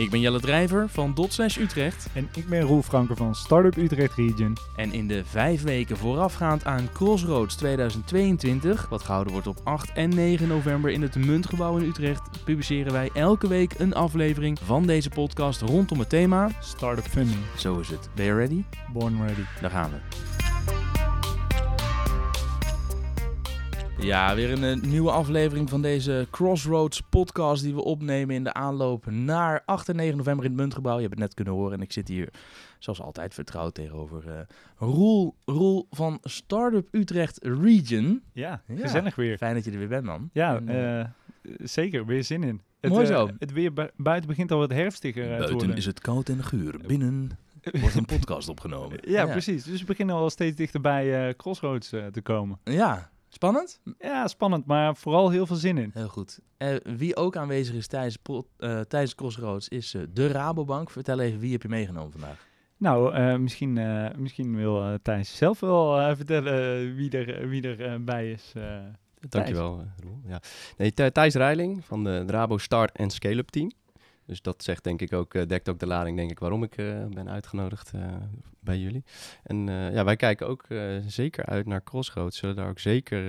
Ik ben Jelle Drijver van Dotslash Utrecht. En ik ben Roel Franker van Startup Utrecht Region. En in de vijf weken voorafgaand aan Crossroads 2022, wat gehouden wordt op 8 en 9 november in het Muntgebouw in Utrecht, publiceren wij elke week een aflevering van deze podcast rondom het thema Startup Funding. Zo is het. Ben je ready? Born ready. Daar gaan we. Ja, weer een eh, nieuwe aflevering van deze Crossroads podcast die we opnemen in de aanloop naar 8 en 9 november in het Muntgebouw. Je hebt het net kunnen horen en ik zit hier zoals altijd vertrouwd tegenover eh Roel, Roel van Startup Utrecht Region. Ja, Ja. gezellig weer. Fijn dat je er weer bent, man. Ja, En, eh, zeker. Weer zin in. Het, Mooi zo. het weer bu- buiten begint al wat herfstiger eh, te Buiten is het koud en guur. Binnen wordt een podcast opgenomen. ja, precies. Dus we beginnen al steeds dichterbij Crossroads te komen. Ja, spannend? Ja, spannend, maar vooral heel veel zin in. Heel goed. Eh, wie ook aanwezig is tijdens, eh, tijdens Crossroads is eh, de Rabobank. Vertel even, wie heb je meegenomen vandaag? Nou, eh, misschien, eh, misschien wil eh, Thijs zelf wel vertellen wie er, wie er eh, bij is. eh. Dankjewel, eh, Roel. Ja. Nee, Thij- Thijs Reiling van de Rabo Start en Scale-up Team. Dus dat zegt denk ik ook, eh, dekt ook de lading denk ik waarom ik eh, ben uitgenodigd eh, bij jullie. En ja, wij kijken ook zeker uit naar Crossroads. Zullen daar ook zeker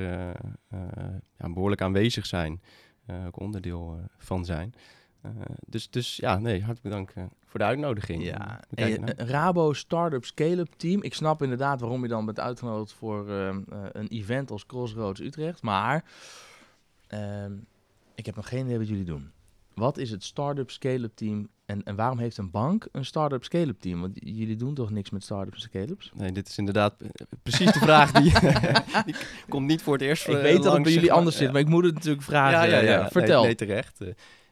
ja, behoorlijk aanwezig zijn. ook onderdeel van zijn. Dus, dus ja, nee, hartelijk bedankt voor de uitnodiging. Ja, en, Rabo Startup Scale-up Team. Ik snap inderdaad waarom je dan bent uitgenodigd voor ehm, eh, een event als Crossroads Utrecht. Maar ehm, ik heb nog geen idee wat jullie doen. Wat is het Startup Scale-up Team en, en waarom heeft een bank een Startup Scale-up Team? Want jullie doen toch niks met startups en scale-ups? Nee, dit is inderdaad eh, precies de vraag die, die komt niet voor het eerst Ik eh, weet dat het bij jullie anders zit, maar ik moet het natuurlijk vragen. Ja, ja, ja. Eh, Nee, vertel. Nee, terecht.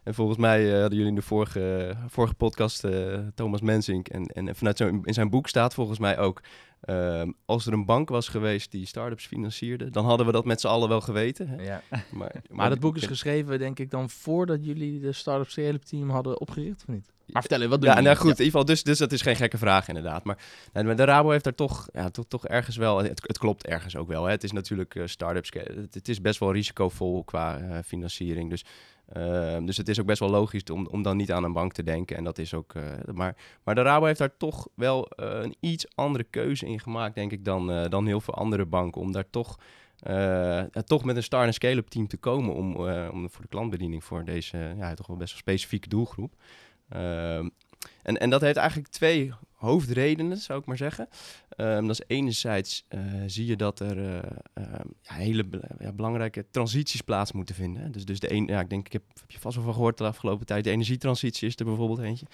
En volgens mij eh, hadden jullie in de vorige, vorige podcast eh, Thomas Mensink. En, en vanuit zijn, in zijn boek staat volgens mij ook... ehm, als er een bank was geweest die start-ups financierde... dan hadden we dat met z'n allen wel geweten. Hè? Ja. Maar, Maar dat boek is geschreven, denk ik, dan voordat jullie de Startup Team hadden opgericht, of niet? Maar vertel even, wat doen Ja, nou goed, in ieder geval, dus, dus dat is geen gekke vraag inderdaad. Maar, maar de Rabo heeft daar toch, ja, toch, toch ergens wel, het, het klopt ergens ook wel. Hè. Het is natuurlijk eh start-ups, het, het is best wel risicovol qua eh, financiering. Dus, ehm, dus het is ook best wel logisch om, om dan niet aan een bank te denken. En dat is ook, eh, maar, maar de Rabo heeft daar toch wel een iets andere keuze in gemaakt, denk ik, dan, dan heel veel andere banken. Om daar toch... toch met een start- en scale-up team te komen om, om voor de klantbediening voor deze ja, toch wel best wel specifieke doelgroep. Ehm, en, en dat heeft eigenlijk twee hoofdredenen, zou ik maar zeggen. Ehm, dat is enerzijds eh, zie je dat er eh, ehm, ja, hele ja, belangrijke transities plaats moeten vinden. Hè. Dus, dus de een, ja, ik denk, ik heb, heb je vast wel van gehoord de afgelopen tijd. De energietransitie is er bijvoorbeeld eentje.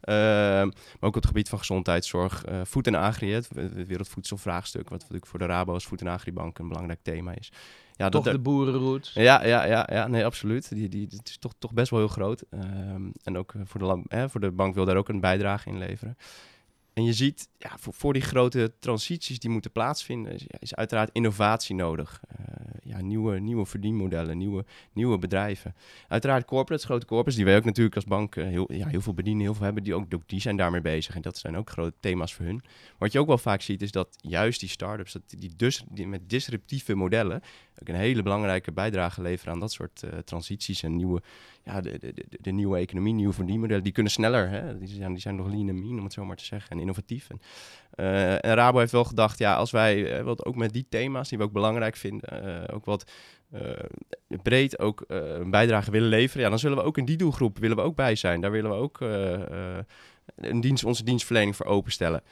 Ehm, maar ook op het gebied van gezondheidszorg, eh voed en agri, het, het wereldvoedselvraagstuk, wat natuurlijk voor de Rabo als voed en agribank een belangrijk thema is. Ja, Toch dat, de boerenroots. ja, ja, ja, ja, nee, absoluut. Die, die, het is toch, toch best wel heel groot. En ook eh, voor de, voor de bank wil daar ook een bijdrage in leveren. En je ziet, ja, voor, voor die grote transities die moeten plaatsvinden, is, uiteraard innovatie nodig. Eh, ja, nieuwe, nieuwe verdienmodellen, nieuwe, nieuwe bedrijven. Uiteraard corporates, grote corporates, die wij ook natuurlijk als bank eh, heel, ja, heel veel bedienen, heel veel hebben, die, ook die zijn daarmee bezig. En dat zijn ook grote thema's voor hun. Wat je ook wel vaak ziet, is dat juist die start-ups, dat die, dus, die met disruptieve modellen, ook een hele belangrijke bijdrage leveren aan dat soort eh, transities en nieuwe, ja, de, de, de, de nieuwe economie, nieuwe verdienmodellen. Die kunnen sneller, hè? Die, zijn, die zijn nog lean en om het zo maar te zeggen, en innovatief. En, eh, Rabo heeft wel gedacht, ja, als wij eh, wat ook met die thema's, die we ook belangrijk vinden, ook wat breed ook een bijdrage willen leveren, ja, dan zullen we ook in die doelgroep willen we ook bij zijn. Daar willen we ook een dienst, onze dienstverlening voor openstellen.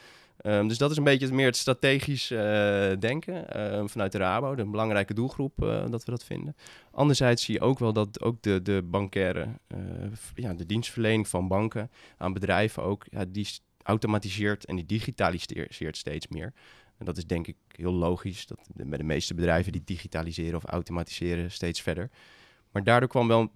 Ehm, dus dat is een beetje meer het strategisch eh, denken ehm, vanuit de Rabo, de belangrijke doelgroep eh, dat we dat vinden. Anderzijds zie je ook wel dat ook de, de bankaire, eh, ja, de dienstverlening van banken aan bedrijven ook, ja, die automatiseert en die digitaliseert steeds meer. En dat is denk ik heel logisch, dat de, de meeste bedrijven die digitaliseren of automatiseren steeds verder. Maar daardoor kwam wel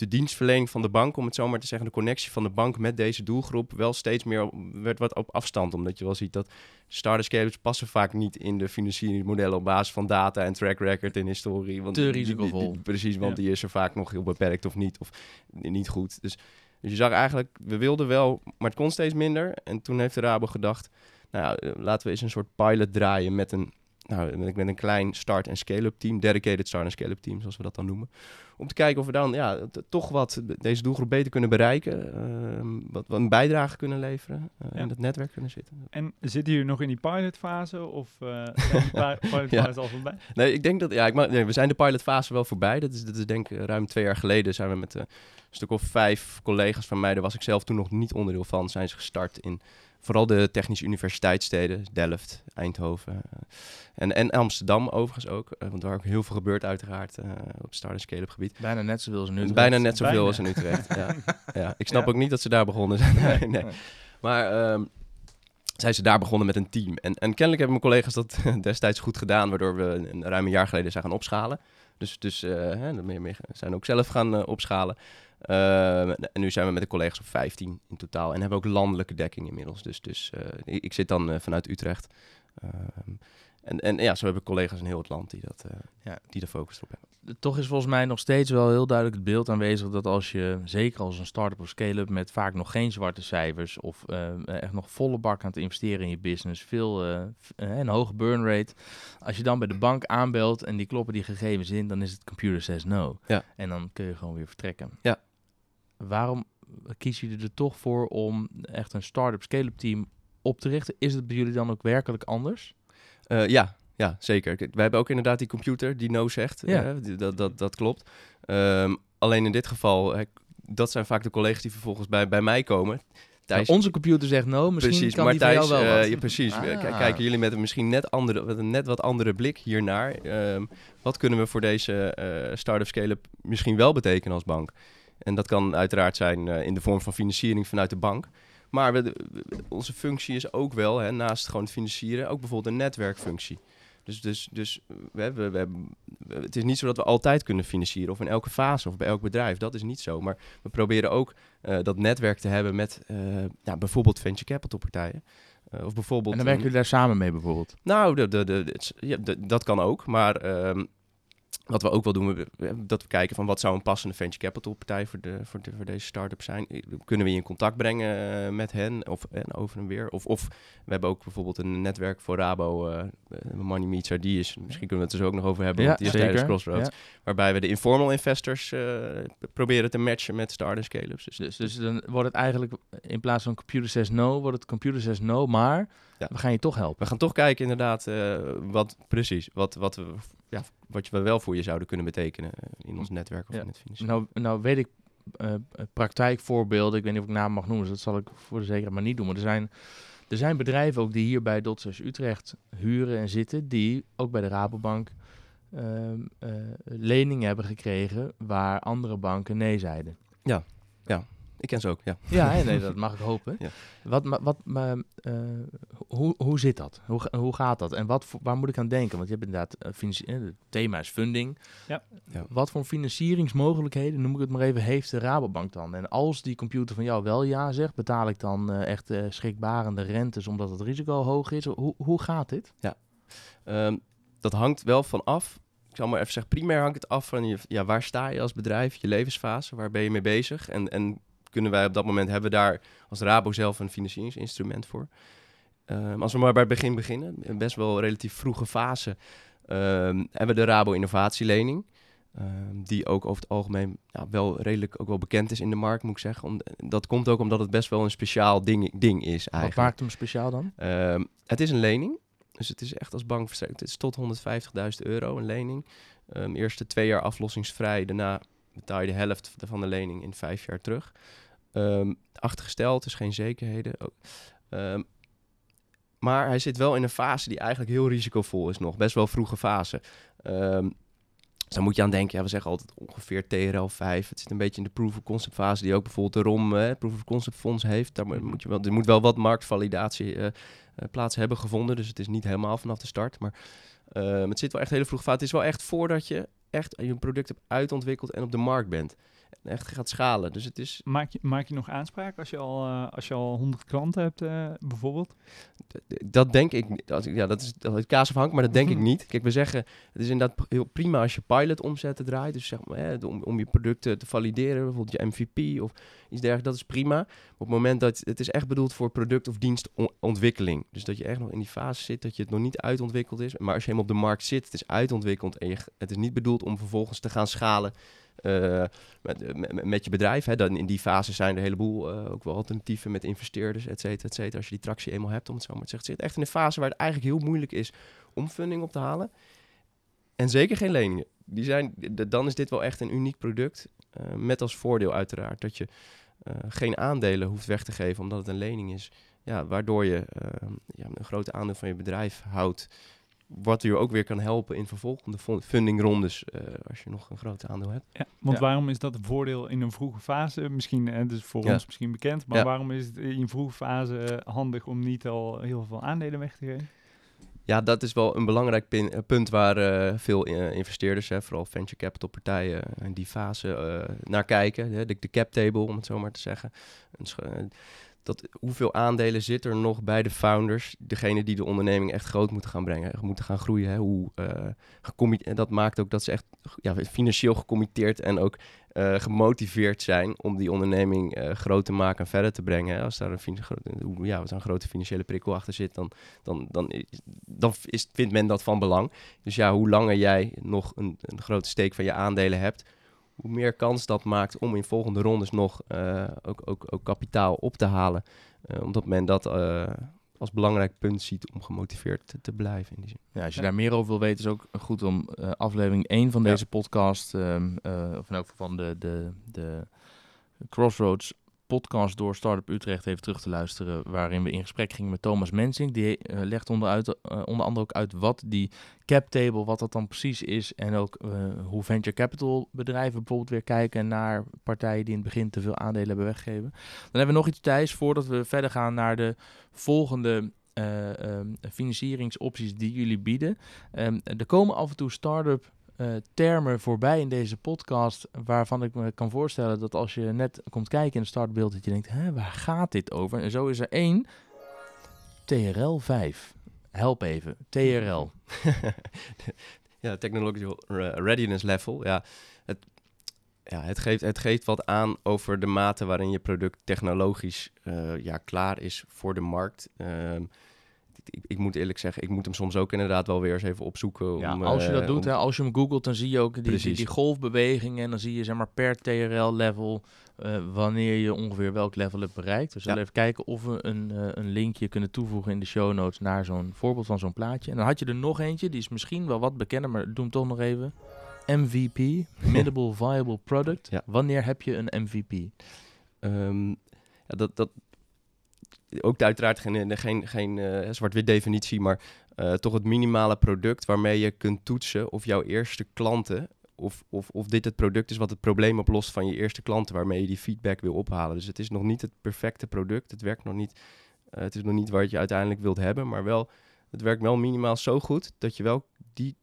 de dienstverlening van de bank, om het zo maar te zeggen, de connectie van de bank met deze doelgroep wel steeds meer op- werd wat op afstand. Omdat je wel ziet dat starter scalers passen vaak niet in de financieringsmodellen op basis van data en track record en historie. Want Te die- die- die- risicovol. die- precies, want Ja. die is er vaak nog heel beperkt of niet, of niet goed. Dus, dus je zag eigenlijk, we wilden wel, maar het kon steeds minder. En toen heeft de Rabo gedacht, nou ja, eh, laten we eens een soort pilot draaien met een nou, ben ik met een klein start- en scale-up team, dedicated start- en scale-up team, zoals we dat dan noemen. Om te kijken of we dan ja, toch wat deze doelgroep beter kunnen bereiken. ehm, wat, wat een bijdrage kunnen leveren. eh, Ja. In het netwerk kunnen zitten. En zitten jullie nog in die pilotfase of eh zijn pi- pilotfase al voorbij? Nee, ik denk dat, ja, ik nee, we zijn de pilotfase wel voorbij. Dat is, dat is denk ik ruim twee jaar geleden zijn we met eh, een stuk of vijf collega's van mij, daar was ik zelf toen nog niet onderdeel van, zijn ze gestart in vooral de technische universiteitssteden, Delft, Eindhoven eh, en, en Amsterdam overigens ook. eh, want waar ook heel veel gebeurt uiteraard eh, op start- en scale-up gebied. Bijna net zoveel als nu. Bijna net zoveel Bijna. als in Utrecht. ja. Ja, ik snap Ja. ook niet dat ze daar begonnen zijn. Nee, nee. Maar ehm, zijn ze daar begonnen met een team. En, en kennelijk hebben mijn collega's dat destijds goed gedaan, waardoor we een, ruim een jaar geleden zijn gaan opschalen. Dus, dus eh, hè, meer- zijn ook zelf gaan eh, opschalen. Ehm, en nu zijn we met de collega's op 15 in totaal. En hebben ook landelijke dekking inmiddels. Dus, dus eh, ik, zit dan eh, vanuit Utrecht. Ehm, en, en ja, zo hebben collega's in heel het land die, dat, eh, Ja. die de focus erop hebben. Toch is volgens mij nog steeds wel heel duidelijk het beeld aanwezig dat als je, zeker als een start-up of scale-up met vaak nog geen zwarte cijfers of eh, echt nog volle bak aan het investeren in je business, veel eh, f- eh, een hoge burn rate, als je dan bij de bank aanbelt en die kloppen die gegevens in, dan is het computer says no. Ja. En dan kun je gewoon weer vertrekken. Ja. Waarom kies je er toch voor om echt een start-up scale-up team op te richten? Is het bij jullie dan ook werkelijk anders? Eh, ja, ja, zeker. Wij hebben ook inderdaad die computer die no zegt. Ja. eh, dat, dat, dat klopt. Ehm, alleen in dit geval, hè, dat zijn vaak de collega's die vervolgens bij, bij mij komen. Thijs, Nou, onze computer zegt no, misschien precies, kan maar die van Thijs, jou wel eh, ja, precies. Ah. Kijken jullie met een misschien net, andere, met een net wat andere blik hiernaar. Ehm, wat kunnen we voor deze eh start-up scale-up misschien wel betekenen als bank? En dat kan uiteraard zijn eh, in de vorm van financiering vanuit de bank. Maar we, we- onze functie is ook wel, hè, naast gewoon het financieren, ook bijvoorbeeld een netwerkfunctie. Dus, dus, dus we hebben, we hebben, het is niet zo dat we altijd kunnen financieren of in elke fase of bij elk bedrijf. Dat is niet zo. Maar we proberen ook eh, dat netwerk te hebben met eh, ja, bijvoorbeeld venture capital partijen. Eh, of bijvoorbeeld En dan werken jullie daar samen mee bijvoorbeeld? nou, de, de, de, ja, dat kan ook. Maar ehm, wat we ook wel doen, dat we kijken van wat zou een passende venture capital partij voor, de, voor, de, voor deze start-up zijn. Kunnen we je in contact brengen eh, met hen of en over en weer? Of, of we hebben ook bijvoorbeeld een netwerk voor Rabo, eh, eh, Money Meets RD. Misschien kunnen we het er zo ook nog over hebben, Ja, want die is. Crossroads. Ja. Waarbij we de informal investors proberen te matchen met start- en scale-ups. Dus, Dus, dus dan wordt het eigenlijk in plaats van computer says no, wordt het computer says no, maar Ja. we gaan je toch helpen. We gaan toch kijken inderdaad wat precies, wat, wat, we, ja, wat we wel voor je zouden kunnen betekenen eh, in ons netwerk of Ja. in het financieren. Nou, nou weet ik eh, praktijkvoorbeelden, ik weet niet of ik naam mag noemen, dus dat zal ik voor de zekerheid maar niet doen. Maar er zijn, er zijn bedrijven ook die hier bij Dotsters Utrecht huren en zitten, die ook bij de Rabobank ehm, eh, leningen hebben gekregen waar andere banken nee zeiden. Ik ken ze ook, ja. Ja, nee, dat mag ik hopen. Ja. Wat, wat, maar, eh, hoe, hoe zit dat? Hoe, hoe gaat dat? En wat, voor- waar moet ik aan denken? Want je hebt inderdaad, eh, eh, het thema is funding. Ja. Ja. Wat voor financieringsmogelijkheden, noem ik het maar even, heeft de Rabobank dan? En als die computer van jou wel ja zegt, betaal ik dan eh, echt eh, schrikbarende rentes omdat het risico hoog is? Hoe, hoe gaat dit? Ehm, dat hangt wel van af. Ik zal maar even zeggen, primair hangt het af van je, ja, waar sta je als bedrijf, je levensfase, waar ben je mee bezig? En, en kunnen wij op dat moment, hebben we daar als Rabo zelf een financieringsinstrument voor? Ehm, als we maar bij het begin beginnen, best wel relatief vroege fase, ehm, hebben we de Rabo Innovatielening. ehm, die ook over het algemeen ja, wel redelijk ook wel bekend is in de markt, moet ik zeggen. Om, dat komt ook omdat het best wel een speciaal ding, ding is Wat eigenlijk. maakt hem speciaal dan? Het is een lening. Dus het is echt als bank verstrekt. Het is tot 150.000 euro een lening. Eerste twee jaar aflossingsvrij. Daarna betaal je de helft van de lening in vijf jaar terug. Ehm achtergesteld, dus geen zekerheden. Ehm, maar hij zit wel in een fase die eigenlijk heel risicovol is nog. Best wel vroege fase. Ehm, dus dan moet je aan denken, ja, we zeggen altijd ongeveer TRL 5. Het zit een beetje in de proof of concept fase die ook bijvoorbeeld de ROM, eh, proof of concept fonds heeft. Daar moet- je wel, er moet wel wat marktvalidatie eh, eh, plaats hebben gevonden. Dus het is niet helemaal vanaf de start. Maar het zit wel echt hele vroeg fase. Het is wel echt voordat je echt je product hebt uitontwikkeld en op de markt bent. Echt gaat schalen. Dus het is, Maak je, maak je nog aanspraak als je al, eh, als je al 100 klanten hebt, eh, bijvoorbeeld? dat denk ik, ik- ja, dat is dat is kaasafhankelijk, maar dat denk ik Mhm. niet. Kijk, we zeggen, het is inderdaad heel prima als je pilot omzetten draait. Dus zeg maar, hè, om, om je producten te valideren, bijvoorbeeld je MVP of iets dergelijks, dat is prima. Maar op het moment dat het is echt bedoeld voor product- of dienstontwikkeling. Dus dat je echt nog in die fase zit, dat je het nog niet uitontwikkeld is. Maar als je helemaal op de markt zit, het is uitontwikkeld en je, het is niet bedoeld om vervolgens te gaan schalen eh, met, met, met je bedrijf. Hè. Dan in die fase zijn er een heleboel eh, ook wel alternatieven met investeerders, et cetera, et cetera. Als je die tractie eenmaal hebt, om het zo maar te zeggen. Het zit echt in een fase waar het eigenlijk heel moeilijk is om funding op te halen. En zeker geen leningen. Die zijn, dan is dit wel echt een uniek product. eh, met als voordeel uiteraard dat je eh, geen aandelen hoeft weg te geven omdat het een lening is. Ja, waardoor je eh, een groot aandeel van je bedrijf houdt. Wat je ook weer kan helpen in vervolgende fun- fundingrondes eh, als je nog een groot aandeel hebt. Ja, want Ja. waarom is dat een voordeel in een vroege fase? Misschien, en dus voor Ja. ons misschien bekend, maar Ja. waarom is het in een vroege fase eh, handig om niet al heel veel aandelen weg te geven? Ja, dat is wel een belangrijk pin- eh, punt waar eh, veel investeerders, hè, vooral venture capital partijen, in die fase eh, naar kijken. Hè, de, de cap table, om het zo maar te zeggen. Dat, hoeveel aandelen zit er nog bij de founders, degene die de onderneming echt groot moeten gaan brengen, moeten gaan groeien. Hè, hoe, eh, dat maakt ook dat ze echt ja, financieel gecommitteerd en ook eh, gemotiveerd zijn om die onderneming eh, groot te maken en verder te brengen. Hè. Als daar een, ja, als een grote financiële prikkel achter zit, dan, dan, dan, dan is, vindt men dat van belang. Dus ja, hoe langer jij nog een, een grote steek van je aandelen hebt, hoe meer kans dat maakt om in volgende rondes nog eh, ook, ook, ook kapitaal op te halen. Eh, omdat men dat eh, als belangrijk punt ziet om gemotiveerd te, te blijven. In die zin. Ja, als je Ja. daar meer over wil weten, is ook goed om eh, aflevering 1 van Ja. deze podcast, ehm, eh, of in elk geval van de, de, de Crossroads podcast door Startup Utrecht even terug te luisteren, waarin we in gesprek gingen met Thomas Mensing. Die eh, legt onder, uit, eh, onder andere ook uit wat die cap table, wat dat dan precies is en ook eh, hoe venture capital bedrijven bijvoorbeeld weer kijken naar partijen die in het begin te veel aandelen hebben weggegeven. Dan hebben we nog iets, Thijs, voordat we verder gaan naar de volgende eh, ehm, financieringsopties die jullie bieden. Ehm, er komen af en toe start-up eh, termen voorbij in deze podcast, waarvan ik me kan voorstellen dat als je net komt kijken in het startbeeld, dat je denkt, Hè, waar gaat dit over? En zo is er één, TRL 5. Help even, TRL. ja, technological re- readiness level. Ja, het, ja het, geeft, het geeft wat aan over de mate waarin je product technologisch eh, ja, klaar is voor de markt. Ehm, ik, ik moet eerlijk zeggen, ik moet hem soms ook inderdaad wel weer eens even opzoeken. Ja, om, als je dat eh, doet, om- hè, als je hem googelt, dan zie je ook die, die, golfbewegingen. En dan zie je zeg maar, per TRL-level eh, wanneer je ongeveer welk level hebt bereikt. Dus we zullen even kijken of we een, eh, een linkje kunnen toevoegen in de show notes naar zo'n voorbeeld van zo'n plaatje. En dan had je er nog eentje, die is misschien wel wat bekender, maar doe hem toch nog even. MVP, Minimal Viable Product. Ja. Wanneer heb je een MVP? Ehm, ja, dat, dat, ook uiteraard geen, geen, geen eh, zwart-wit definitie, maar eh, toch het minimale product waarmee je kunt toetsen of jouw eerste klanten, of, of, of dit het product is wat het probleem oplost van je eerste klanten, waarmee je die feedback wil ophalen. Dus het is nog niet het perfecte product, het werkt nog niet, eh, het is nog niet wat je uiteindelijk wilt hebben, maar wel, het werkt wel minimaal zo goed dat je wel die,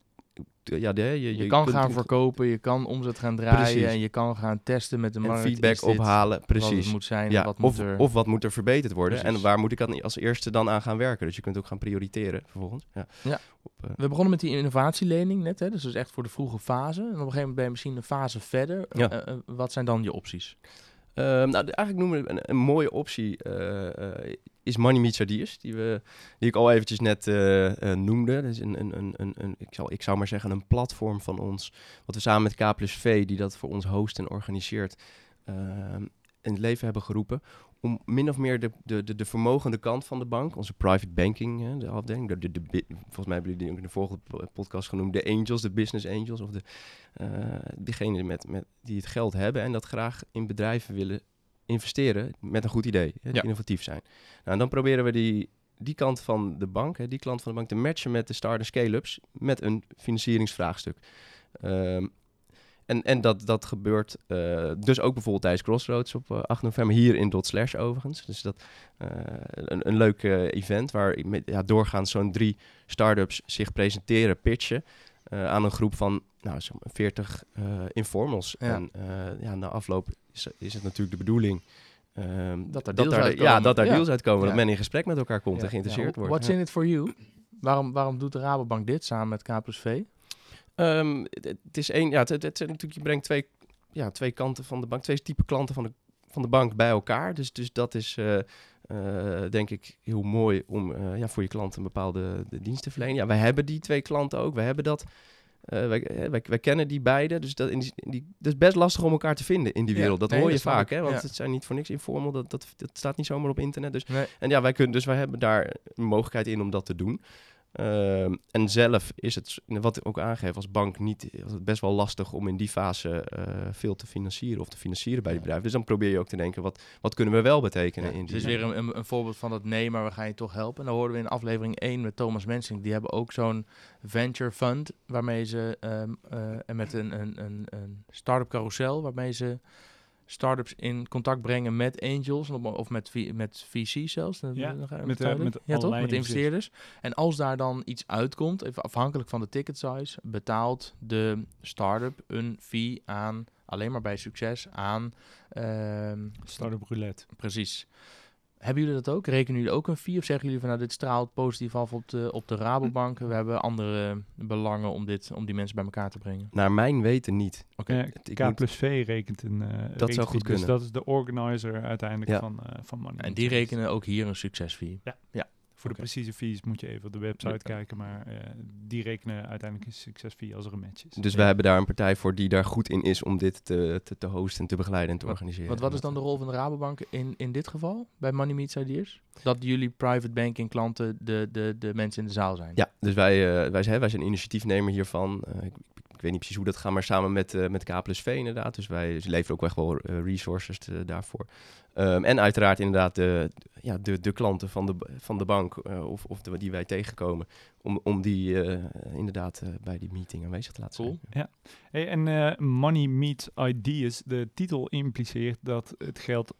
ja, de, je, Je, kan kunt- gaan verkopen, je kan omzet gaan draaien Precies. en je kan gaan testen met de en markt. feedback Is dit ophalen, Wat precies. het moet zijn, Ja, wat of, moet er... of wat moet er verbeterd worden Precies. en waar moet ik dan als eerste dan aan gaan werken. Dus je kunt ook gaan prioriteren vervolgens. Ja. Ja. Op, eh, We begonnen met die innovatielening net, hè? dus dat is echt voor de vroege fase. En op een gegeven moment ben je misschien een fase verder. Ja. Eh, eh, wat zijn dan je opties? Ehm, nou, eigenlijk noemen we een, mooie optie eh, eh, is Money Meets Ideas, die, we, die ik al eventjes net eh, noemde. Dat is een, een, een, een, een, ik, zal, ik zou maar zeggen een platform van ons, wat we samen met K plus V, die dat voor ons host en organiseert, ehm, in het leven hebben geroepen. Om min of meer de, de, de, de vermogende kant van de bank, onze private banking, hè, de afdeling. De, de, de, volgens mij hebben jullie die ook in de vorige po- podcast genoemd. De angels, de business angels. Of de, eh diegenen met, met, die het geld hebben en dat graag in bedrijven willen investeren met een goed idee. Hè, die Ja. innovatief zijn. Nou, en dan proberen we die, die kant van de bank, hè, die klant van de bank, te matchen met de start- en scale-ups met een financieringsvraagstuk. Ehm, en, en dat, dat gebeurt eh, dus ook bijvoorbeeld tijdens Crossroads op eh, 8 november, hier in Dot Slash overigens. Dus dat eh, een, een leuk eh, event waar ja, doorgaans zo'n drie start-ups zich presenteren, pitchen eh, aan een groep van nou, zeg maar 40 eh, informals. Ja. En eh, ja, na afloop is, is het natuurlijk de bedoeling... ehm, Dat er daar, uitkomen. Ja, dat daar Ja. deals uitkomen. Dat men in gesprek met elkaar komt en geïnteresseerd wordt. What's in it for you? Waarom, waarom doet de Rabobank dit samen met K Ehm, het, het is één, ja, het, het, natuurlijk, je brengt twee, ja, twee kanten van de bank, twee type klanten van de, van de bank bij elkaar. Dus, dus dat is, eh, eh, denk ik, heel mooi om eh, ja, voor je klant een bepaalde de dienst te verlenen. Ja, wij hebben die twee klanten ook, wij hebben dat. wij, wij, wij kennen die beide, dus dat, in die, in die, dat is best lastig om elkaar te vinden in die Ja, wereld. dat nee, hoor je dat vaak, hè, want ja. het zijn niet voor niks informal, dat, dat, dat staat niet zomaar op internet. Dus Nee. en ja, wij kunnen, dus wij hebben daar een mogelijkheid in om dat te doen. Ehm, en zelf is het, wat ik ook aangeef, als bank niet, best wel lastig om in die fase eh, veel te financieren of te financieren bij die bedrijven. Dus dan probeer je ook te denken, wat, wat kunnen we wel betekenen in het die... is weer een, een, een voorbeeld van dat nee, maar we gaan je toch helpen. En dan hoorden we in aflevering 1 met Thomas Mensing. Die hebben ook zo'n venture fund waarmee ze ehm, eh, en met een, een, een, een start-up carousel waarmee ze startups in contact brengen met angels of, met, met VC zelfs. Ja, met, eh, met ja, toch? Met investeerders. En als daar dan iets uitkomt, even afhankelijk van de ticket size, betaalt de start-up een fee aan, alleen maar bij succes, aan ehm, Startup roulette. Precies. Hebben jullie dat ook? Rekenen jullie ook een fee? Of zeggen jullie van nou, dit straalt positief af op de, op de Rabobank? We hebben andere belangen om, dit, om die mensen bij elkaar te brengen. Naar mijn weten niet. Oké. Het- ik K plus V rekent een eh, rekent zou goed. Dus kunnen. dat is de organizer uiteindelijk Ja. van, eh van Money. En die rekenen ook hier een succesfee. Voor de precieze fees moet je even op de website Ja. kijken, maar eh, die rekenen uiteindelijk een succesfee als er een match is. Dus wij hebben daar een partij voor die daar goed in is om dit te, te, te hosten en te begeleiden en te Wat- organiseren. Want wat is dan de rol van de Rabobank in, in dit geval? Bij Money Meets Ideas? Dat jullie private banking klanten de, de, de mensen in de zaal zijn? Ja, dus wij, eh, wij, zijn, wij zijn initiatiefnemer hiervan. Eh, ik, ik weet niet precies hoe dat gaat, maar samen met, eh, met K plus V inderdaad. Dus wij leveren ook echt wel eh, resources te- daarvoor. Ehm, en uiteraard inderdaad de, ja, de, de klanten van de, van de bank eh, of, of de, die wij tegenkomen. Om, om die eh, inderdaad eh, bij die meeting aanwezig te laten Cool. zijn. Hey, en eh, Money Meets Ideas, de titel impliceert dat het geld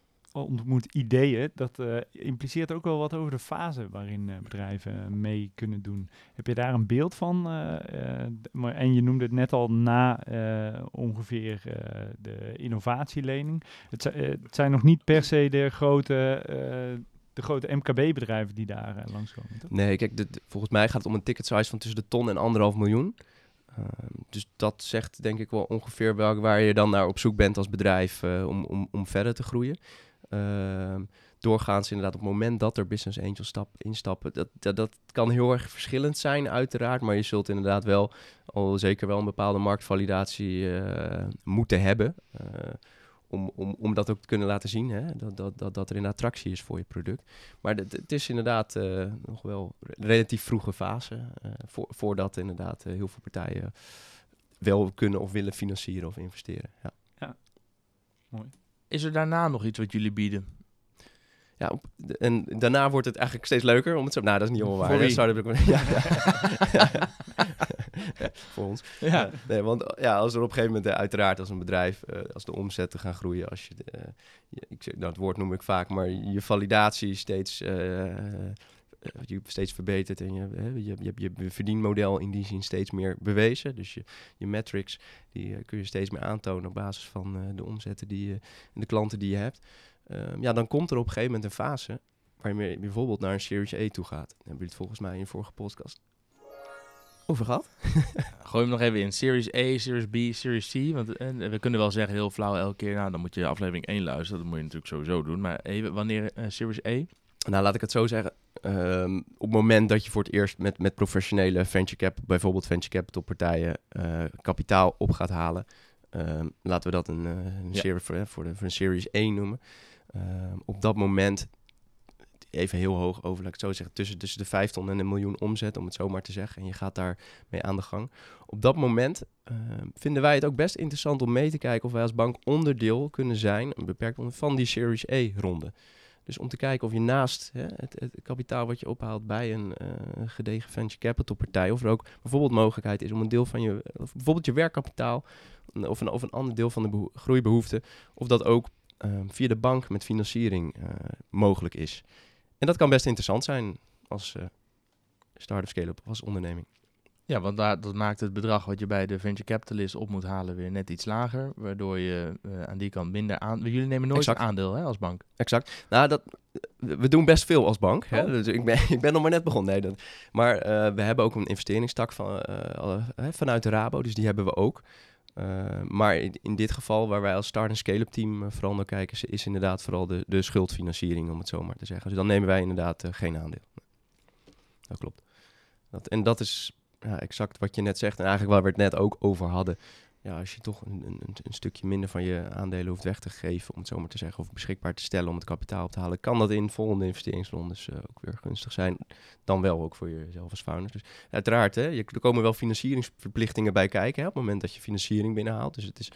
ontmoet ideeën. Dat eh, impliceert ook wel wat over de fase waarin eh, bedrijven mee kunnen doen. Heb je daar een beeld van? Eh, eh, en je noemde het net al na eh, ongeveer eh, de innovatielening. Het, zi- eh, het zijn nog niet per se de grote, eh, de grote MKB-bedrijven die daar eh, langskomen. Toch? Nee, kijk, volgens mij gaat het om een ticket size van tussen de ton en anderhalf miljoen. Ehm, dus dat zegt denk ik wel ongeveer welk, waar je dan naar op zoek bent als bedrijf eh, om, om, om verder te groeien. Ehm, doorgaans inderdaad op het moment dat er business angels stap, instappen, dat, dat, kan heel erg verschillend zijn uiteraard, maar je zult inderdaad wel al zeker wel een bepaalde marktvalidatie eh, moeten hebben. eh, om, om, om dat ook te kunnen laten zien, hè? Dat, dat, dat, dat er een attractie is voor je product. Maar het, is inderdaad eh, nog wel een relatief vroege fase. voor, voordat inderdaad heel veel partijen wel kunnen of willen financieren of investeren. Ja, Is er daarna nog iets wat jullie bieden? ja en daarna wordt het eigenlijk steeds leuker. Om het zo, nou, dat is niet helemaal waar. Voor? Start-up ook- ja, ja. Ja, voor ons. Ja. Nee, want ja, als er op een gegeven moment, eh, uiteraard als een bedrijf, eh, als de omzetten gaan groeien, als je, de, eh, je- ik zeg, nou, woord noem ik vaak, maar je validatie steeds, je steeds verbetert en je, eh, je, je, je, verdienmodel in die zin steeds meer bewezen. Dus je, je metrics, die eh, kun je steeds meer aantonen op basis van eh, de omzetten die je, en de klanten die je hebt. Ehm, ja, dan komt er op een gegeven moment een fase waar je meer- bijvoorbeeld naar een Series A toe gaat. Daar hebben jullie het volgens mij in je vorige podcast over gehad. Gooi hem nog even in. Series A, Series B, Series C. Want eh, we kunnen wel zeggen heel flauw elke keer. Nou, dan moet je aflevering 1 luisteren. Dat moet je natuurlijk sowieso doen. Maar even, wanneer eh, Series A? Nou, laat ik het zo zeggen. Ehm, op het moment dat je voor het eerst met, met professionele venture cap, bijvoorbeeld venture capital partijen, eh, kapitaal op gaat halen. ehm, laten we dat een, eh, een Ja. serie, voor, voor, de, voor een Series 1 noemen. Ehm, op dat moment, even heel hoog over, laat ik het zo zeggen, tussen, tussen de 5 ton en een miljoen omzet, om het zo maar te zeggen. En je gaat daar mee aan de gang. Op dat moment vinden wij het ook best interessant om mee te kijken of wij als bank onderdeel kunnen zijn, een beperkt onder, van die Series A-ronde. Dus om te kijken of je naast hè, het, kapitaal wat je ophaalt bij een eh, gedegen venture capital partij, of er ook bijvoorbeeld mogelijkheid is om een deel van je, bijvoorbeeld je werkkapitaal, een- of een, of een ander deel van de beho- groeibehoefte, of dat ook ehm, via de bank met financiering eh, mogelijk is. En dat kan best interessant zijn als eh start-up scale-up als onderneming. Ja, want daar, dat maakt het bedrag wat je bij de venture capitalist op moet halen weer net iets lager. Waardoor je eh, aan die kant minder aan... Jullie nemen nooit Exact. aandeel hè, als bank. Exact. Nou, dat, we doen best veel als bank. Hè? Oh. Dus ik, ben, ik ben nog maar net begonnen. Nee, dat, maar eh, we hebben ook een investeringstak van, eh, vanuit de Rabo. Dus die hebben we ook. Maar in, in dit geval, waar wij als start- en scale-up team vooral naar kijken, is, is inderdaad vooral de, de schuldfinanciering, om het zo maar te zeggen. Dus dan nemen wij inderdaad geen aandeel. Dat klopt. Dat, en dat is ja, exact wat je net zegt. En eigenlijk waar we het net ook over hadden. Ja, als je toch een, een, een stukje minder van je aandelen hoeft weg te geven, om het zo maar te zeggen, of beschikbaar te stellen om het kapitaal op te halen, kan dat in volgende investeringsrondes eh, ook weer gunstig zijn. Dan wel ook voor jezelf als founder. Dus uiteraard, hè, je, er komen wel financieringsverplichtingen bij kijken hè, op het moment dat je financiering binnenhaalt. Dus het is,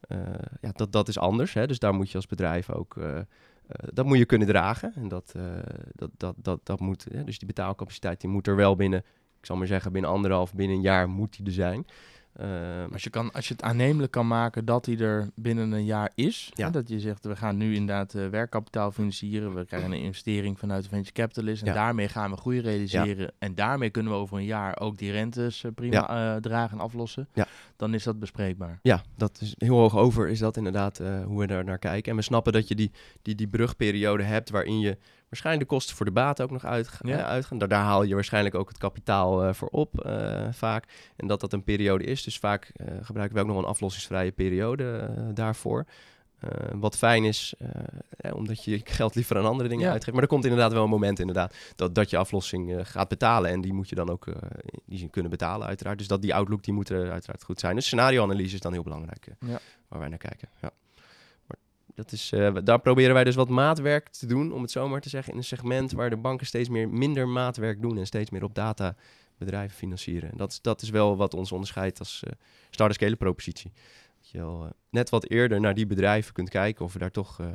eh, ja, dat, dat is anders. Hè, dus daar moet je als bedrijf ook. eh, dat moet je kunnen dragen. En dat, dat, dat, dat, dat moet. Hè, dus die betaalcapaciteit die moet er wel binnen. Ik zal maar zeggen, binnen anderhalf, binnen een jaar moet die er zijn. Eh, Als je, kan, als je het aannemelijk kan maken dat die er binnen een jaar is. Ja. Hè, dat je zegt, we gaan nu inderdaad eh, werkkapitaal financieren. We krijgen een investering vanuit de venture capitalist. En Ja. daarmee gaan we groei realiseren. En daarmee kunnen we over een jaar ook die rentes eh, prima eh, dragen en aflossen. Dan is dat bespreekbaar. Ja, dat is heel hoog over, is dat inderdaad eh, hoe we daar naar kijken. En we snappen dat je die, die, die brugperiode hebt waarin je waarschijnlijk de kosten voor de baten ook nog Ja. eh, uitgaan. Daar, daar haal je waarschijnlijk ook het kapitaal eh, voor op vaak. En dat dat een periode is. Dus vaak gebruiken we ook nog een aflossingsvrije periode daarvoor. Eh, wat fijn is, eh, eh, omdat je je geld liever aan andere dingen Ja. uitgeeft. Maar er komt inderdaad wel een moment inderdaad, dat, dat je aflossing eh, gaat betalen. En die moet je dan ook die kunnen betalen uiteraard. Dus dat die outlook die moet er uiteraard goed zijn. Dus scenarioanalyse is dan heel belangrijk Ja. waar wij naar kijken. Ja. Maar dat is, daar proberen wij dus wat maatwerk te doen, om het zo maar te zeggen, in een segment waar de banken steeds meer minder maatwerk doen en steeds meer op data bedrijven financieren. En dat, is- dat is wel wat ons onderscheidt als eh start scale propositie. Je wel eh, net wat eerder naar die bedrijven kunt kijken of we daar toch eh,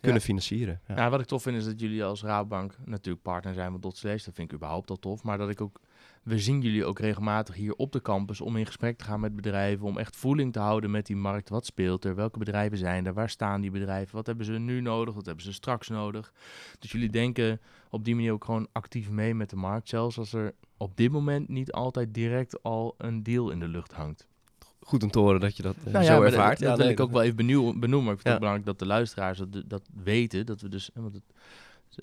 kunnen financieren. Ja. Ja. wat ik tof vind is dat jullie als Rabobank natuurlijk partner zijn met Dotslash. Dat vind ik überhaupt al tof. Maar dat ik ook, we zien jullie ook regelmatig hier op de campus om in gesprek te gaan met bedrijven. Om echt voeling te houden met die markt. Wat speelt er? Welke bedrijven zijn er? Waar staan die bedrijven? Wat hebben ze nu nodig? Wat hebben ze straks nodig? Dus jullie denken op die manier ook gewoon actief mee met de markt. Zelfs als er op dit moment niet altijd direct al een deal in de lucht hangt. Goed om te horen dat je dat eh, Nou zo dat- ervaart. Dat, wil nee, ik ook wel even benieuw- benoemen. Maar ik vind het ook belangrijk dat de luisteraars dat, dat weten. Dat we dus. Want het,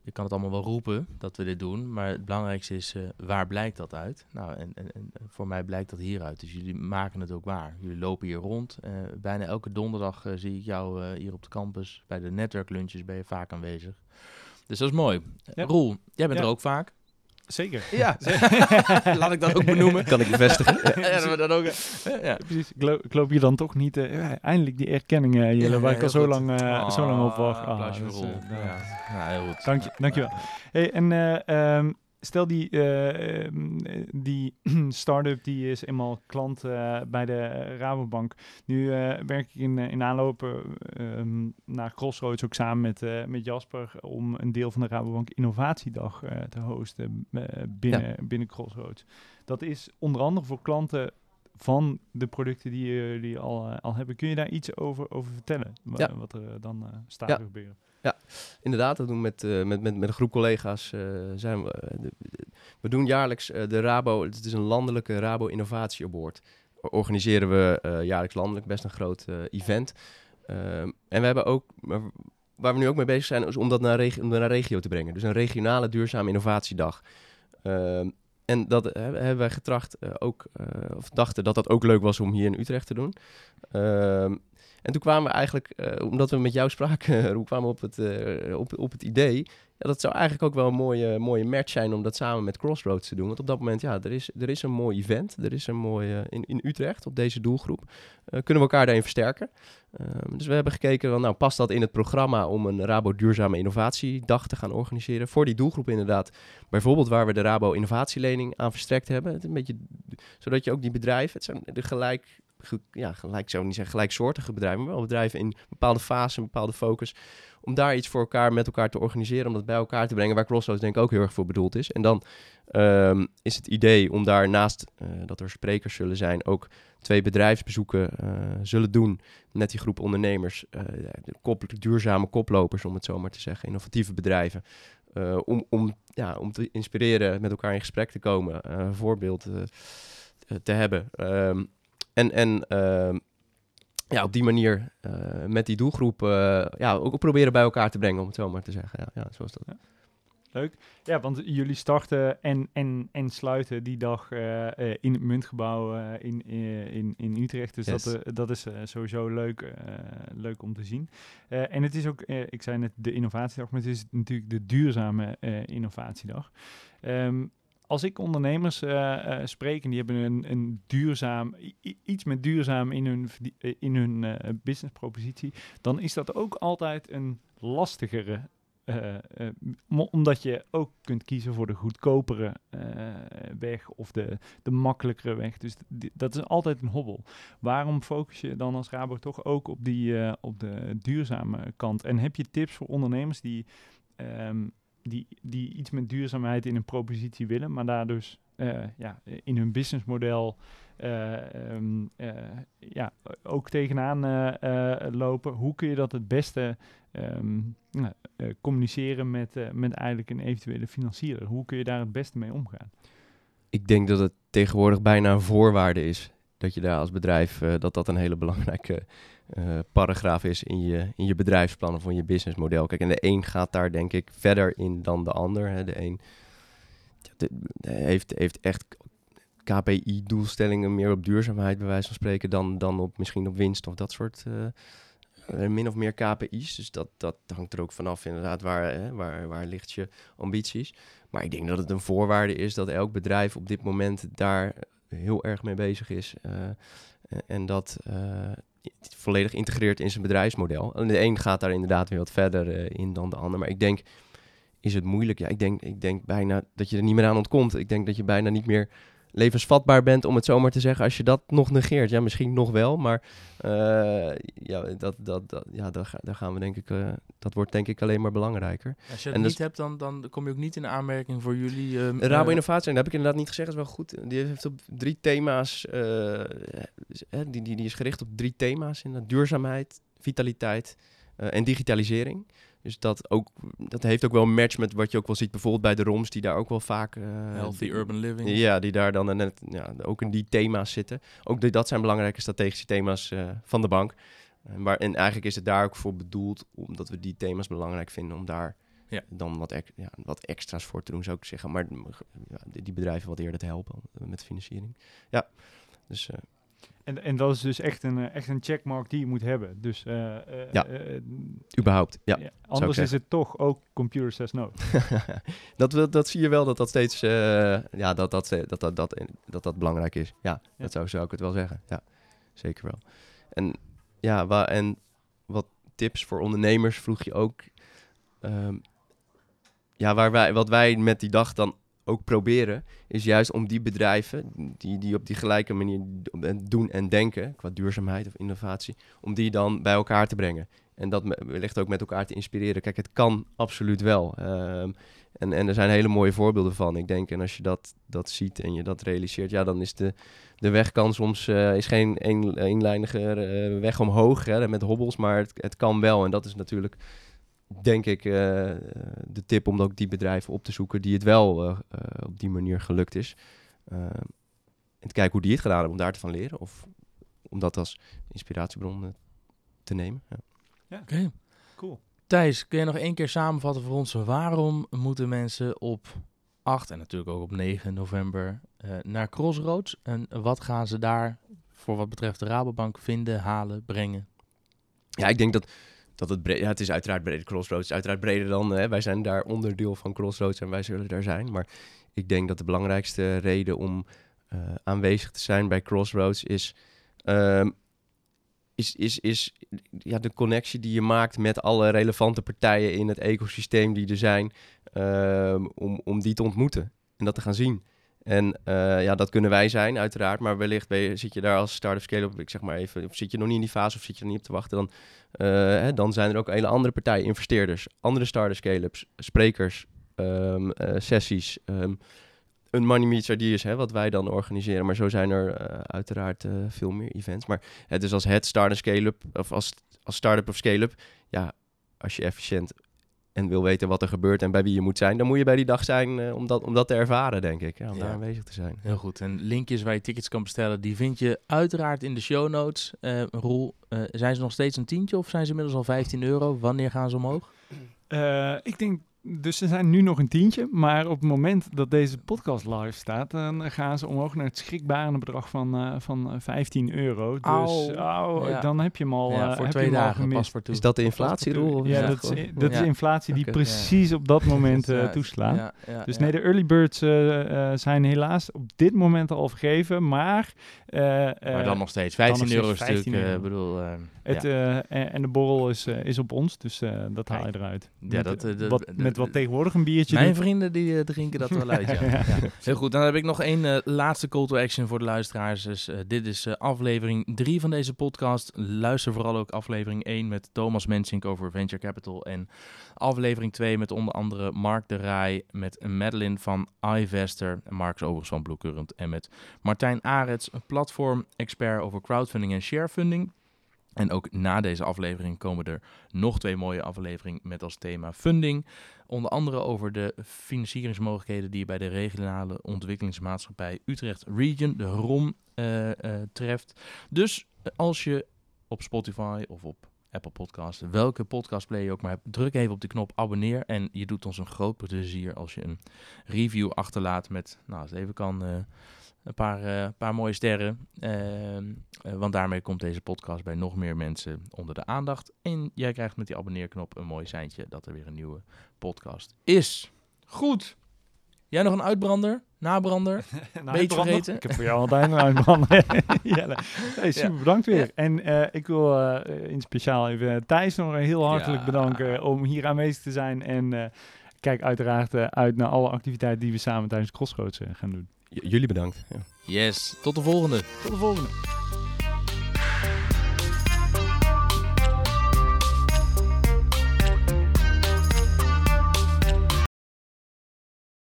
ik kan het allemaal wel roepen dat we dit doen. Maar het belangrijkste is, eh, waar blijkt dat uit? Nou, en, en, en voor mij blijkt dat hieruit. Dus jullie maken het ook waar. Jullie lopen hier rond. Eh, bijna elke donderdag eh, zie ik jou eh, hier op de campus. Bij de netwerklunches ben je vaak aanwezig. Dus dat is mooi. Ja. Roel, jij bent Ja. er ook vaak. Zeker. Ja, laat ik dat ook benoemen. kan ik bevestigen. Ja. ja, dat we dat ook. ja. Precies. Ik, loop, ik loop hier dan toch niet... eh, ja, eindelijk die erkenning, eh, Jelle, Ja, waar ik al zo goed. lang, eh, zo lang op wacht. Ah, eh, Ja. Ja, heel goed. Dank je, dankjewel. Hey, en eh, ehm, stel die, eh, die start-up die is eenmaal klant eh, bij de Rabobank. Nu werk ik in, in aanlopen ehm, naar Crossroads ook samen met, met Jasper om een deel van de Rabobank Innovatiedag te hosten binnen, binnen Crossroads. Dat is onder andere voor klanten van de producten die jullie al, al hebben. Kun je daar iets over, over vertellen? Ja. Wat er dan staat Ja. te gebeuren? Inderdaad, dat doen we met, eh, met, met, met een groep collega's. eh, zijn we, eh, we doen jaarlijks de Rabo, het is een landelijke Rabo Innovatie Award. Organiseren we jaarlijks landelijk, best een groot event. Ehm, en we hebben ook, waar we nu ook mee bezig zijn, is om dat naar, regi- om dat naar regio te brengen. Dus een regionale duurzame innovatiedag. Ehm, en dat hebben wij getracht ook, of dachten dat dat ook leuk was om hier in Utrecht te doen. Ehm, en toen kwamen we eigenlijk, eh, omdat we met jou spraken, Roel, kwamen we op het, eh, op, het idee. Ja, dat zou eigenlijk ook wel een mooie, mooie match zijn om dat samen met Crossroads te doen. Want op dat moment, ja, er is, er is een mooi event. Er is een mooi, eh, in, in Utrecht, op deze doelgroep. Eh, kunnen we elkaar daarin versterken. Ehm, dus we hebben gekeken, van, nou, past dat in het programma om een Rabo Duurzame Innovatiedag te gaan organiseren? Voor die doelgroep inderdaad. Bijvoorbeeld waar we de Rabo Innovatielening aan verstrekt hebben. Een beetje, zodat je ook die bedrijven, het zijn de gelijk, ge- ja, gelijk zou niet zeggen gelijksoortige bedrijven, maar wel bedrijven in bepaalde fase, een bepaalde focus. Om daar iets voor elkaar met elkaar te organiseren, om dat bij elkaar te brengen, waar Crossroads denk ik ook heel erg voor bedoeld is. En dan ehm, is het idee om daar naast eh, dat er sprekers zullen zijn, ook twee bedrijfsbezoeken eh, zullen doen met die groep ondernemers. de kop, duurzame koplopers, om het zo maar te zeggen, innovatieve bedrijven. om, om, ja, om te inspireren, met elkaar in gesprek te komen. Voorbeeld. te hebben. Ehm, en en ehm, ja, op die manier eh, met die doelgroep eh, ja, ook proberen bij elkaar te brengen, om het zo maar te zeggen. Ja, ja zo is dat. Leuk. Ja, want jullie starten en, en, en sluiten die dag eh, in het muntgebouw in, in, in Utrecht. Dus Yes. dat, dat is sowieso leuk, leuk om te zien. En het is ook, ik zei net de innovatiedag, maar het is natuurlijk de duurzame innovatiedag. Ehm, als ik ondernemers eh, eh, spreek en die hebben een, een duurzaam, iets met duurzaam in hun, eh, in hun eh, businesspropositie, dan is dat ook altijd een lastigere omdat je ook kunt kiezen voor de goedkopere weg of de, de makkelijkere weg. Dus dat is altijd een hobbel. Waarom focus je dan als Rabo toch ook op, die, op de duurzame kant? En heb je tips voor ondernemers die, ehm, die, die iets met duurzaamheid in een propositie willen, maar daar dus eh, ja, in hun businessmodel eh, ja, ook tegenaan lopen? Hoe kun je dat het beste ehm, nou, communiceren met, met eigenlijk een eventuele financier. Hoe kun je daar het beste mee omgaan? Ik denk dat het tegenwoordig bijna een voorwaarde is dat je daar als bedrijf, eh, dat dat een hele belangrijke eh, paragraaf is in je, in je bedrijfsplan of in je businessmodel. Kijk, en de een gaat daar denk ik verder in dan de ander. Hè. De een heeft, heeft echt KPI-doelstellingen meer op duurzaamheid, bij wijze van spreken, dan, dan op misschien op winst of dat soort eh, min of meer KPI's. Dus dat, dat hangt er ook vanaf inderdaad, waar, hè, waar, waar ligt je ambities. Maar ik denk dat het een voorwaarde is dat elk bedrijf op dit moment daar heel erg mee bezig is. eh, en dat eh, volledig integreert in zijn bedrijfsmodel. En de een gaat daar inderdaad weer wat verder eh, in dan de ander. Maar ik denk, is het moeilijk? Ja, ik denk, ik denk bijna dat je er niet meer aan ontkomt. Ik denk dat je bijna niet meer levensvatbaar bent, om het zomaar te zeggen, als je dat nog negeert. Ja, misschien nog wel, maar eh, ja, dat, dat, dat, ja daar, daar gaan we denk ik, eh, dat wordt denk ik alleen maar belangrijker. Als je En dat niet hebt, dan, dan kom je ook niet in de aanmerking voor jullie. ehm, Rabo eh, Innovatie, dat heb ik inderdaad niet gezegd, is wel goed. Die heeft op drie thema's, die, die, die is gericht op drie thema's in duurzaamheid, vitaliteit en digitalisering. Dus dat, ook, dat heeft ook wel een match met wat je ook wel ziet bijvoorbeeld bij de ROMs, die daar ook wel vaak... eh, Healthy die- urban living. Ja, die daar dan net ja, ook in die thema's zitten. Ook dat zijn belangrijke strategische thema's eh, van de bank. Eh, maar, en eigenlijk is het daar ook voor bedoeld, omdat we die thema's belangrijk vinden, om daar Ja. dan wat, ex- ja, wat extra's voor te doen, zou ik zeggen. Maar ja, die, bedrijven wat eerder te helpen met financiering. Ja, dus eh, En, en dat is dus echt een, eh, echt een checkmark die je moet hebben. Dus eh, eh, Ja. überhaupt, ja. ja, anders is het toch ook computer says no. dat, wil- dat zie je wel dat dat steeds ja, dat, dat, dat, dat, dat, dat, dat belangrijk is. Ja, Ja. dat zou, zou ik het wel zeggen. Ja, zeker wel. En ja, wa- en wat tips voor ondernemers vroeg je ook. Ehm, ja, waar wij, wat wij met die dag dan ook proberen, is juist om die bedrijven die, die op die gelijke manier doen en denken, qua duurzaamheid of innovatie, om die dan bij elkaar te brengen. En dat wellicht ook met elkaar te inspireren. Kijk, het kan absoluut wel. Ehm, en, en er zijn hele mooie voorbeelden van. Ik denk, en als je dat, dat ziet en je dat realiseert, ja, dan is de, de weg kan soms eh, is geen een, eenlijnige eh, weg omhoog hè, met hobbels, maar het, het kan wel. En dat is natuurlijk, denk ik, eh, de tip om ook die bedrijven op te zoeken die het wel eh, eh, op die manier gelukt is. Ehm, en te kijken hoe die het gedaan hebben, om daar te van leren. Of om dat als inspiratiebron te nemen. Ja. Oké. Cool. Thijs, kun je nog één keer samenvatten voor ons waarom moeten mensen op 8 en natuurlijk ook op 9 november eh, naar Crossroads? En wat gaan ze daar voor wat betreft de Rabobank vinden, halen, brengen? Ja, ik denk dat, dat het ja, het is uiteraard breder. Crossroads uiteraard breder dan, hè, wij zijn daar onderdeel van Crossroads en wij zullen daar zijn. Maar ik denk dat de belangrijkste reden om eh, aanwezig te zijn bij Crossroads is, ehm, is, is, is ja, de connectie die je maakt met alle relevante partijen in het ecosysteem die er zijn, ehm, om, om die te ontmoeten en dat te gaan zien. En eh, ja, dat kunnen wij zijn, uiteraard. Maar wellicht ben je, zit je daar als start-up scale-up, ik zeg maar even, zit je nog niet in die fase of zit je er niet op te wachten, dan, eh, hè, dan zijn er ook hele andere partijen, investeerders, andere start-up scale-ups, sprekers, ehm, eh, sessies, ehm, een Money Meets Ideas, hè, wat wij dan organiseren. Maar zo zijn er uiteraard veel meer events. Maar het is als het start-up scale-up, of als, als start-up of scale-up, ja, als je efficiënt en wil weten wat er gebeurt en bij wie je moet zijn, dan moet je bij die dag zijn eh, om, dat, om dat te ervaren, denk ik. Ja, om Ja. daar aanwezig te zijn. Heel goed. En linkjes waar je tickets kan bestellen, die vind je uiteraard in de show notes. Eh, Roel, eh, zijn ze nog steeds een tientje of zijn ze inmiddels al 15 euro? Wanneer gaan ze omhoog? Eh, ik denk, dus ze zijn nu nog een tientje, maar op het moment dat deze podcast live staat, dan gaan ze omhoog naar het schrikbarende bedrag van, eh, van eh, 15 euro. Dus Au. au, Ja. dan heb je hem al, ja, eh, voor heb twee je dagen pas voor toe. Is dat de inflatierol? Ja, Ja, dat is, dat is Ja. inflatie die precies op dat moment eh, toeslaat. ja, ja, Dus ja. nee, de early birds eh, eh, zijn helaas op dit moment al vergeven, maar... eh, Maar eh, dan nog steeds. 15 nog euro is steeds 15 natuurlijk, eh, euro. bedoel... eh, Het, ja. eh, en, en de borrel is, eh, is op ons, dus eh, dat haal je eruit. Ja, met, dat, eh, dat- wat, dat- wat tegenwoordig een biertje Mijn doet. vrienden die eh, drinken dat wel uit, ja. Heel goed, dan heb ik nog één eh, laatste call to action voor de luisteraars. Dus, eh, dit is eh, aflevering 3 van deze podcast. Luister vooral ook aflevering 1 met Thomas Mensink over Venture Capital. En aflevering 2 met onder andere Mark de Rij, met Madeline van iVester. En Mark is overigens van Blue Current. En met Martijn Arets, een platform-expert over crowdfunding en sharefunding. En ook na deze aflevering komen er nog twee mooie afleveringen met als thema funding. Onder andere over de financieringsmogelijkheden die je bij de regionale ontwikkelingsmaatschappij Utrecht Region, de ROM, eh, eh, treft. Dus eh, als je op Spotify of op Apple Podcasts, welke podcastplayer je ook maar hebt, druk even op de knop abonneer. En je doet ons een groot plezier als je een review achterlaat met, nou het even kan, een paar, eh, paar mooie sterren. Ehm, eh, want daarmee komt deze podcast bij nog meer mensen onder de aandacht. En jij krijgt met die abonneerknop een mooi seintje dat er weer een nieuwe podcast is. Goed. Jij nog een uitbrander? Nabrander? Nou, Beetje vergeten. Ik heb voor jou altijd een uitbrander. Jelle. Hey, super Ja. bedankt weer. Ja. En eh, ik wil in speciaal even Thijs nog heel hartelijk Ja. bedanken om hier aanwezig te zijn. En kijk uiteraard uit naar alle activiteiten die we samen tijdens Crossroads gaan doen. J- jullie bedankt. Ja. Yes. Tot de volgende. Tot de volgende.